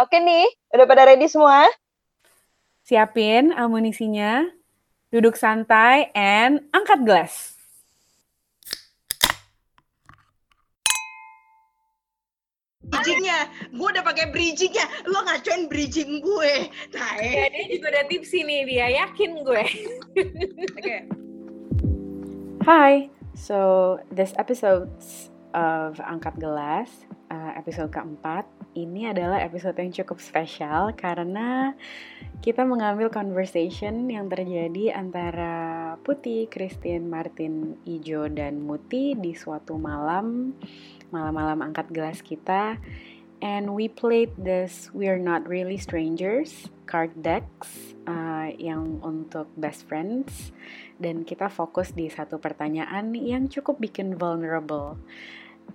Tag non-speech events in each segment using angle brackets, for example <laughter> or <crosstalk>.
Oke nih, udah pada ready semua? Siapin amunisinya, duduk santai, and angkat gelas. bridgingnya gue udah pakai bridgingnya lo ngacoin bridging gue nah ya, dia juga ada tips ini dia yakin gue oke okay. Hi so this episode of angkat gelas uh, episode keempat ini adalah episode yang cukup spesial karena kita mengambil conversation yang terjadi antara Putih, Christine, Martin, Ijo, dan Muti di suatu malam malam-malam angkat gelas kita. And we played this We're Not Really Strangers card decks uh, yang untuk best friends. Dan kita fokus di satu pertanyaan yang cukup bikin vulnerable.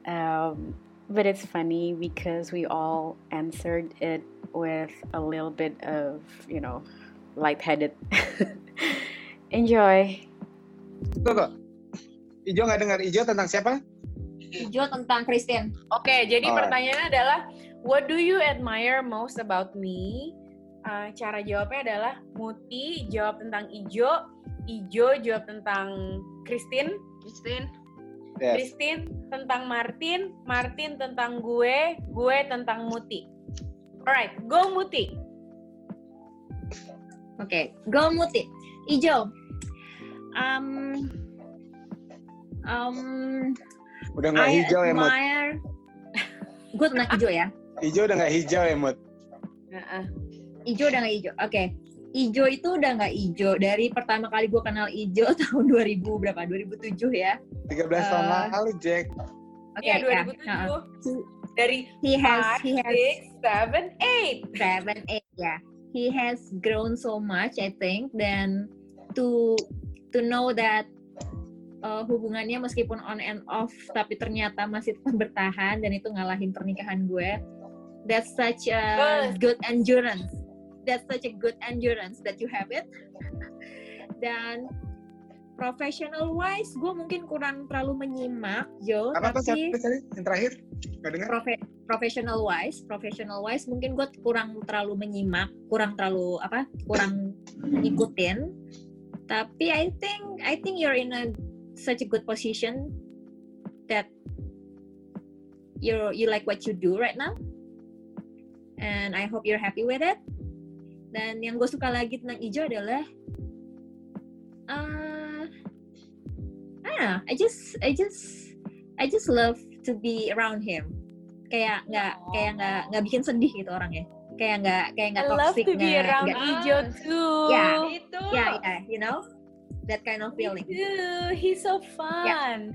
Um, but it's funny because we all answered it with a little bit of you know lightheaded <laughs> enjoy Tunggu, Ijo nggak dengar Ijo tentang siapa? Ijo tentang Christian. Oke, okay, jadi oh. pertanyaannya adalah What do you admire most about me? Uh, cara jawabnya adalah Muti jawab tentang Ijo, Ijo jawab tentang Christine, Christine, yes. Christine tentang Martin, Martin tentang gue, gue tentang Muti. Alright, go Muti. Oke, okay, go Muti. Ijo. Um, um, Udah nggak hijau ya, Mut? Gue tentang hijau ya. Hijau udah nggak hijau ya, Mut? Hijau udah nggak hijau. Oke. Okay. Ijo itu udah nggak ijo dari pertama kali gue kenal Ijo <laughs> tahun 2000 berapa? 2007 ya. 13 uh, tahun eh, lalu, Jack. Oke, okay, ya, 2007. Ya. Uh, dari he has five, he has six, seven, eight, seven, eight, ya. Yeah. He has grown so much, I think, dan to to know that uh, hubungannya meskipun on and off tapi ternyata masih tetap bertahan dan itu ngalahin pernikahan gue that's such a good endurance that's such a good endurance that you have it. Dan professional wise gue mungkin kurang terlalu menyimak Jo apa tapi yang terakhir? Profe professional wise professional wise mungkin gue kurang terlalu menyimak kurang terlalu apa kurang ngikutin. Tapi I think I think you're in a such a good position that you you like what you do right now. And I hope you're happy with it dan yang gue suka lagi tentang Ijo adalah uh, I don't know I just I just I just love to be around him. Kayak nggak kayak nggak nggak bikin sedih gitu orangnya. Kayak nggak kayak nggak toxic nggak to be around gak, Ijo too. Ya yeah, itu ya yeah, yeah, you know? That kind of feeling. He's so fun. Yeah.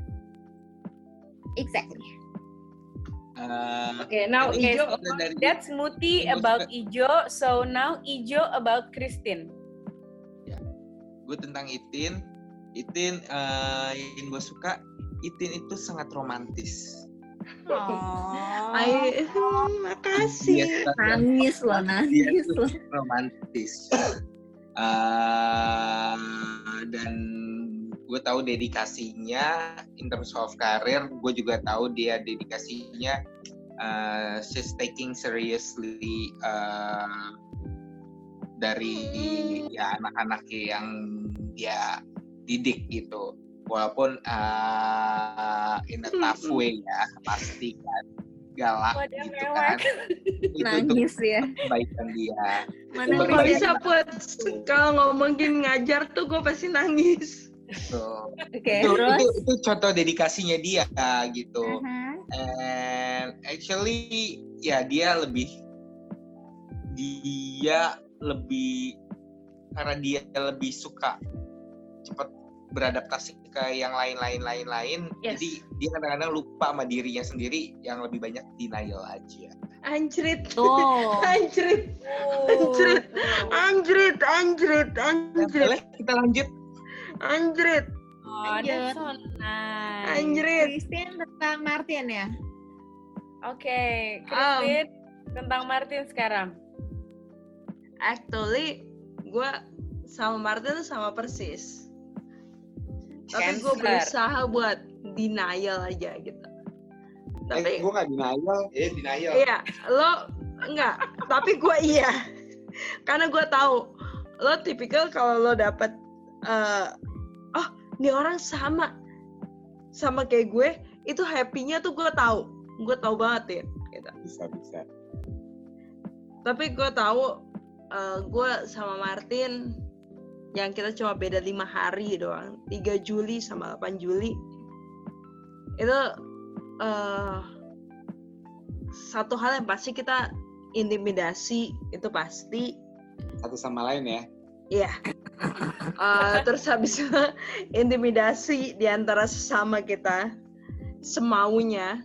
Exactly. Uh, okay, now okay, Ijo, so dari, that's Muti about Ijo. So now Ijo about Christine. Ya, gue tentang Itin. Itin uh, yang gue suka, Itin itu sangat romantis. Oh, Ay, makasih. Nangis loh, nangis loh. Romantis. Uh, dan gue tahu dedikasinya in terms of karir gue juga tahu dia dedikasinya uh, she's taking seriously uh, dari ya anak-anak yang dia didik gitu walaupun uh, in a tough way ya pasti kan galak Wadah gitu kan. Nangis ya. Kebaikan dia. Mana kalau bisa put kalau ngomongin ngajar tuh gue pasti nangis. Gitu. Okay, itu, itu, itu contoh dedikasinya dia gitu. Uh -huh. And actually ya dia lebih dia lebih karena dia lebih suka cepat beradaptasi ke yang lain-lain lain-lain yes. jadi dia kadang-kadang lupa sama dirinya sendiri yang lebih banyak denial aja anjrit oh. <laughs> anjrit anjrit anjrit anjrit anjrit boleh kita lanjut anjrit Oh, that's so nice. Anjrit. Christine tentang Martin ya? Oke, okay. Christine um, tentang Martin sekarang. Actually, gue sama Martin tuh sama persis tapi gue berusaha buat denial aja gitu tapi eh, gue gak denial eh denial iya lo enggak tapi gue iya <laughs> karena gue tahu lo tipikal kalau lo dapet uh, ini orang sama sama kayak gue itu happy-nya tuh gue tahu gue tahu banget ya gitu. bisa bisa tapi gue tahu uh, gue sama Martin yang kita cuma beda lima hari doang 3 Juli sama 8 Juli itu uh, satu hal yang pasti kita intimidasi itu pasti satu sama lain ya Iya. Uh, terus habis <laughs> intimidasi di antara sesama kita semaunya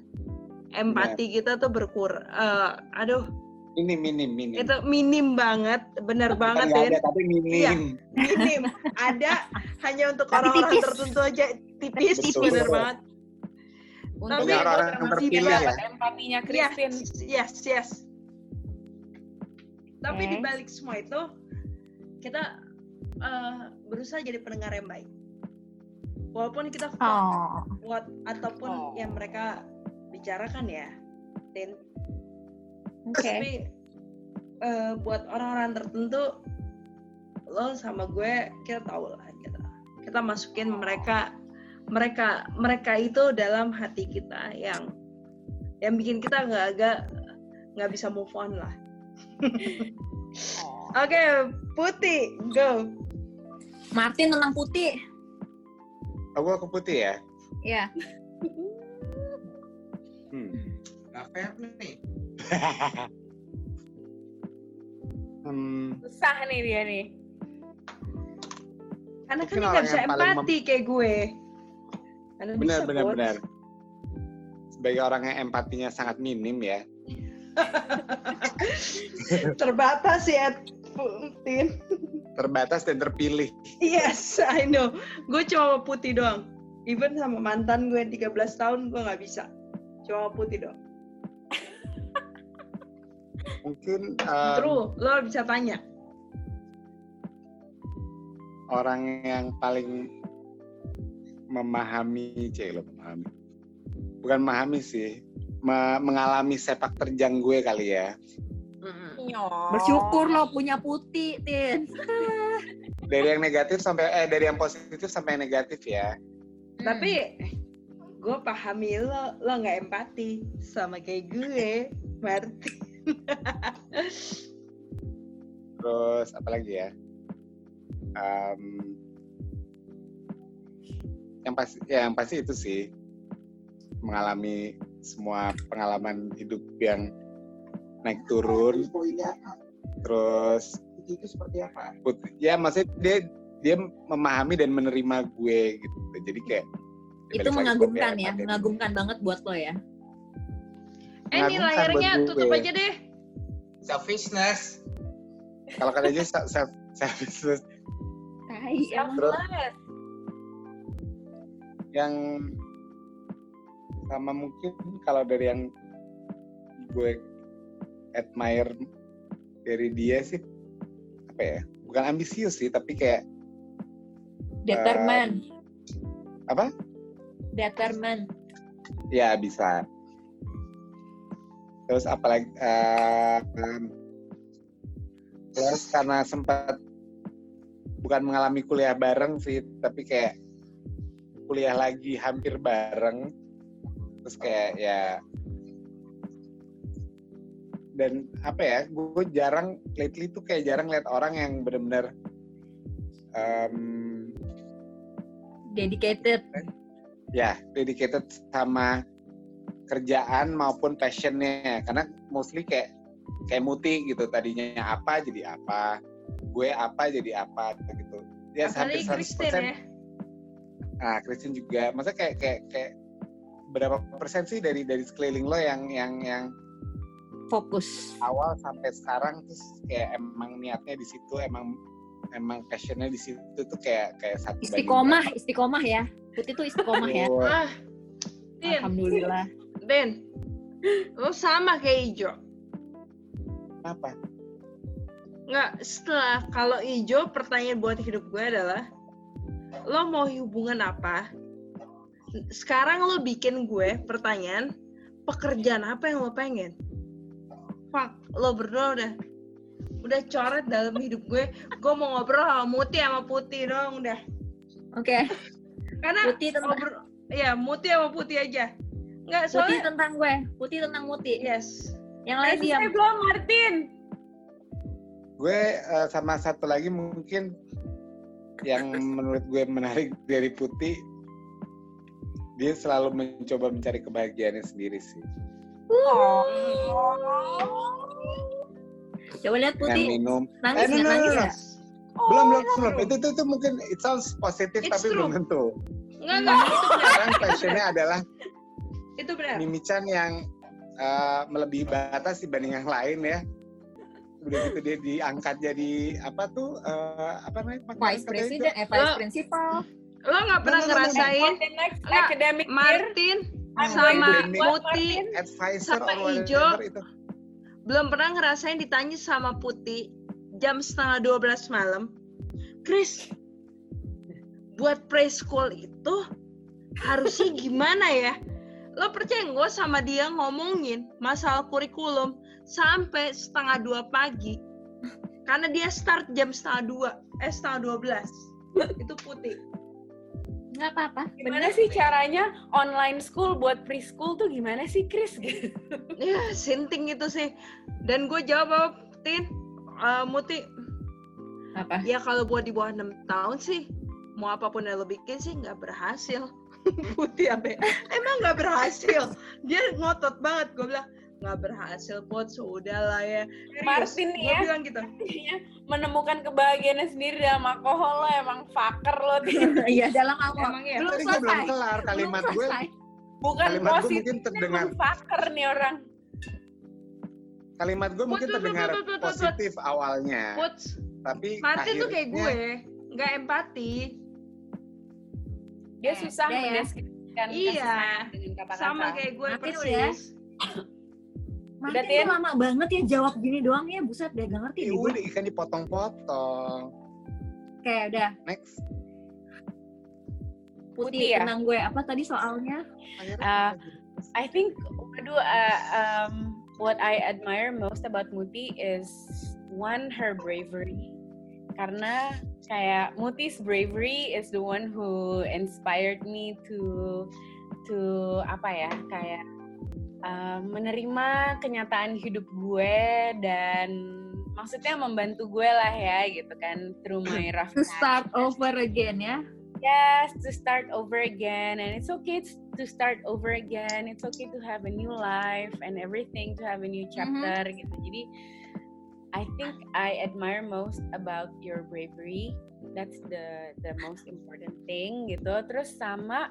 empati kita tuh berkur uh, aduh minim minim minim itu minim banget benar banget ya ya tapi minim Iya. minim ada hanya untuk Tapi orang-orang tipis. tertentu aja tipis Betul. benar banget Untuk Tapi orang-orang yang terpilih ya. empatinya yes Christine. yes yes tapi Oke. di balik semua itu kita eh, berusaha jadi pendengar yang baik walaupun kita Oh. what ataupun Oh. yang mereka bicarakan ya dan Oke. tapi eh, buat orang-orang tertentu lo sama gue kita tahu lah kita kita masukin mereka mereka mereka itu dalam hati kita yang yang bikin kita nggak agak nggak bisa move on lah <laughs> Oh. Oke putih go Martin tentang putih. gua ke putih ya Ya. hmm. Gak fair nih. <laughs> hmm. Susah nih dia nih. karena kan dia nggak bisa empati kayak gue Karena benar bisa, benar benar sebagai orang yang empatinya sangat minim ya <laughs> <laughs> terbatas ya Putin terbatas dan terpilih Yes, I know. Gue cuma mau putih doang. Even sama mantan gue yang 13 tahun, gue nggak bisa. Cuma mau putih doang. mungkin um, True, lo bisa tanya. orang yang paling memahami cek lo memahami bukan memahami sih me- mengalami sepak terjang gue kali ya Bersyukur lo punya putih, Tin. <laughs> dari yang negatif sampai eh dari yang positif sampai yang negatif ya. Tapi gue pahami lo, lo nggak empati sama kayak gue, Martin. <laughs> terus apa lagi ya? Em, yang pasti ya yang pasti itu sih. Mengalami semua pengalaman hidup yang naik turun terus Itu seperti apa? put- ya maksudnya dia dia memahami dan menerima gue gitu jadi kayak Itu balik lagi mengagumkan ya, empati. mengagumkan banget buat lo ya. Eh, ini layarnya tutup aja deh. Selfishness. kalau katanya self self self Tai. Terus yang sama mungkin kalau dari yang gue admire dari dia sih apa ya bukan ambisius sih tapi kayak Determined. apa Determined. ya bisa terus apalagi eh, em, terus karena sempat bukan mengalami kuliah bareng sih tapi kayak kuliah lagi hampir bareng terus kayak ya dan apa ya gue jarang lately tuh kayak jarang lihat orang yang benar-benar em, Dedicated. ya dedicated sama kerjaan maupun passionnya karena mostly kayak kayak muti gitu tadinya apa jadi apa gue apa jadi apa gitu ya hampir Apalagi 100% Kristen ya. nah Kristen juga masa kayak kayak kayak berapa persen sih dari dari sekeliling lo yang yang yang Fokus. awal sampai sekarang terus kayak emang niatnya di situ emang emang passionnya di situ tuh kayak kayak satu Istiqomah, istiqomah ya. Putih tuh istiqomah ya. Ah, Alhamdulillah. Den, lo sama kayak Ijo. Kenapa? Nggak, setelah kalau Ijo pertanyaan buat hidup gue adalah lo mau hubungan apa? Sekarang lo bikin gue pertanyaan pekerjaan apa yang lo pengen? Fuck lo berdua udah udah coret dalam hidup gue gue mau ngobrol sama Muti sama Putih dong udah Oke. karena Putih tentang ngobrol ya Muti sama Putih aja nggak Putih soalnya tentang gue. Putih tentang Muti. yes Yang lain diam. Belum Martin? gue eh, sama satu lagi mungkin yang menurut gue menarik dari Putih dia selalu mencoba mencari kebahagiaannya sendiri sih Coba lihat Putih. minum Nangis Eh, no, nggak? no, Nangis no, no. nggak? belum belum belum itu, itu itu mungkin it sounds positif It's tapi true. belum tentu nggak nggak itu benar sekarang passionnya adalah itu benar Mimi-chan yang eh, melebihi batas dibanding yang lain ya udah gitu dia diangkat jadi apa tuh eh, apa namanya Vice? President, eh Vice Principal. lo nggak pernah ngerasain academic year, Martin I'm sama Martin? advisor Sama itu. Belum pernah ngerasain ditanya sama Putih jam setengah 12 malam. Chris buat preschool itu harusnya gimana ya? Lo percaya nggak sama dia ngomongin masalah kurikulum sampai setengah dua pagi? Karena dia start jam setengah dua eh setengah dua belas. Itu putih Nggak apa-apa. Gimana sih caranya online school buat preschool tuh gimana sih Chris? ya sinting itu sih dan gue jawab apa tin Eh, muti Apa? ya kalau buat di bawah enam tahun sih mau apa pun yang lo bikin sih nggak berhasil putih apa ya? emang nggak berhasil dia ngotot banget gue bilang nggak berhasil pot sudah lah ya Martin nih ya. bilang gitu Artinya menemukan kebahagiaannya sendiri dalam alkohol lo emang fucker lo. <laughs> Iya dalam awal. emang ya Belum gue belum selesai. kelar kalimat Belum gue selesai. bukan Kalimat gue positif mungkin terdengar fucker nih orang kalimat gue mungkin terdengar positif awalnya tapi Martin tuh kayak akhirnya- gue nggak empati dia susah udah ya. mendeskripsikan Iya. sama kayak gue Martin persis <laughs> Tin? tuh lama banget ya jawab gini doang ya. Buset deh, gak ngerti Ya udah ikan dipotong-potong Oke, udah. next Putih, Putih ya? tentang gue. Apa tadi soalnya? Gitu? I think waduh uh, um, what I admire most about Muti is one her bravery karena kayak Muti's bravery is the one who inspired me to to apa ya kayak uh, menerima kenyataan hidup gue dan maksudnya membantu gue lah ya gitu kan through my rough To time. start over again ya. Yes, to start over again. And it's okay to start over again. It's okay to have a new life and everything, to have a new chapter gitu. Jadi, I think I admire most about your bravery. That's the the most important thing gitu. Terus sama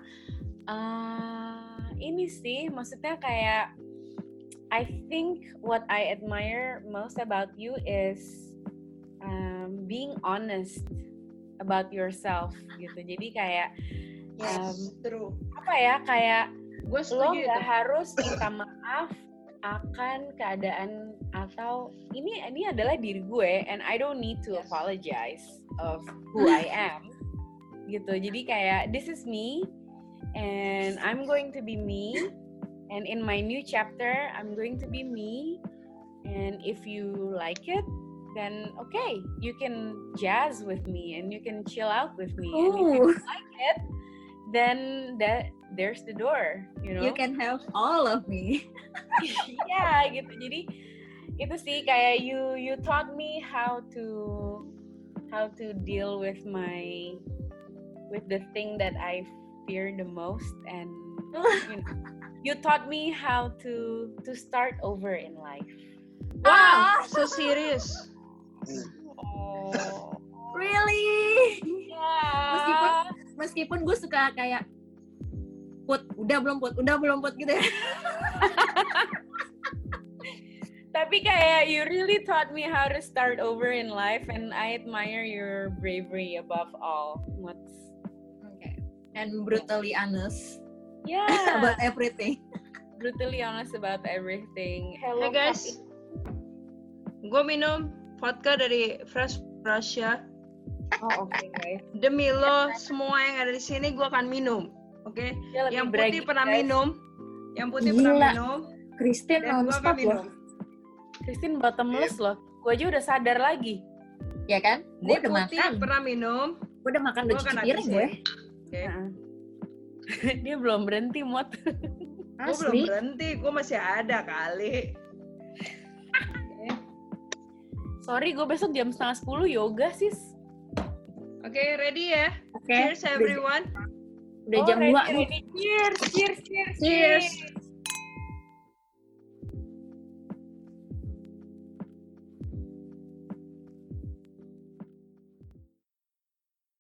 uh, ini sih, maksudnya kayak I think what I admire most about you is um, being honest about yourself gitu. Jadi kayak um, true apa ya kayak gue lo nggak harus minta maaf akan keadaan atau ini ini adalah diri gue and I don't need to Yes. apologize of who I am gitu jadi kayak this is me and I'm going to be me. And in my new chapter I'm going to be me. And if you like it then okay you can jazz with me and you can chill out with me. And if you like it then that there's the door you know? you can have all of me. <laughs> yeah gitu. Jadi itu sih kayak you you taught me how to how to deal with my with the thing that I fear the most and <laughs> you know you taught me how to to start over in life wow ah. so serious oh Really? yeah. Meskipun- Meskipun gue suka kayak put, udah belum put, udah belum put gitu ya. <laughs> tapi kayak you really taught me how to start over in life and I admire your bravery above all what's Okay. And brutally honest yeah <laughs> about everything. <laughs> brutally honest about everything. Hey Hello guys, gue minum vodka dari Fresh Russia. Oh oke guys. Demi lo semua yang ada di sini gue akan minum, oke? Dia lebih Yang bragging, putih pernah guys. minum, yang putih pernah Gila. minum, Christine akan minum. Christine bottomless loh. Gue aja udah sadar lagi. Ya kan? Gue Dia udah putih, makan. pernah minum. Gue udah makan udah cuci piring gue. Ya. Oke. Heeh. <laughs> Dia belum berhenti mot. Gue belum berhenti, gue masih ada kali. <laughs> Sorry, gue besok jam setengah sepuluh yoga sis. Oke, ready ya? Oke. Cheers everyone. Udah Oh, jam ready, 2 nih. ready. Cheers, cheers, cheers, Cheers. cheers.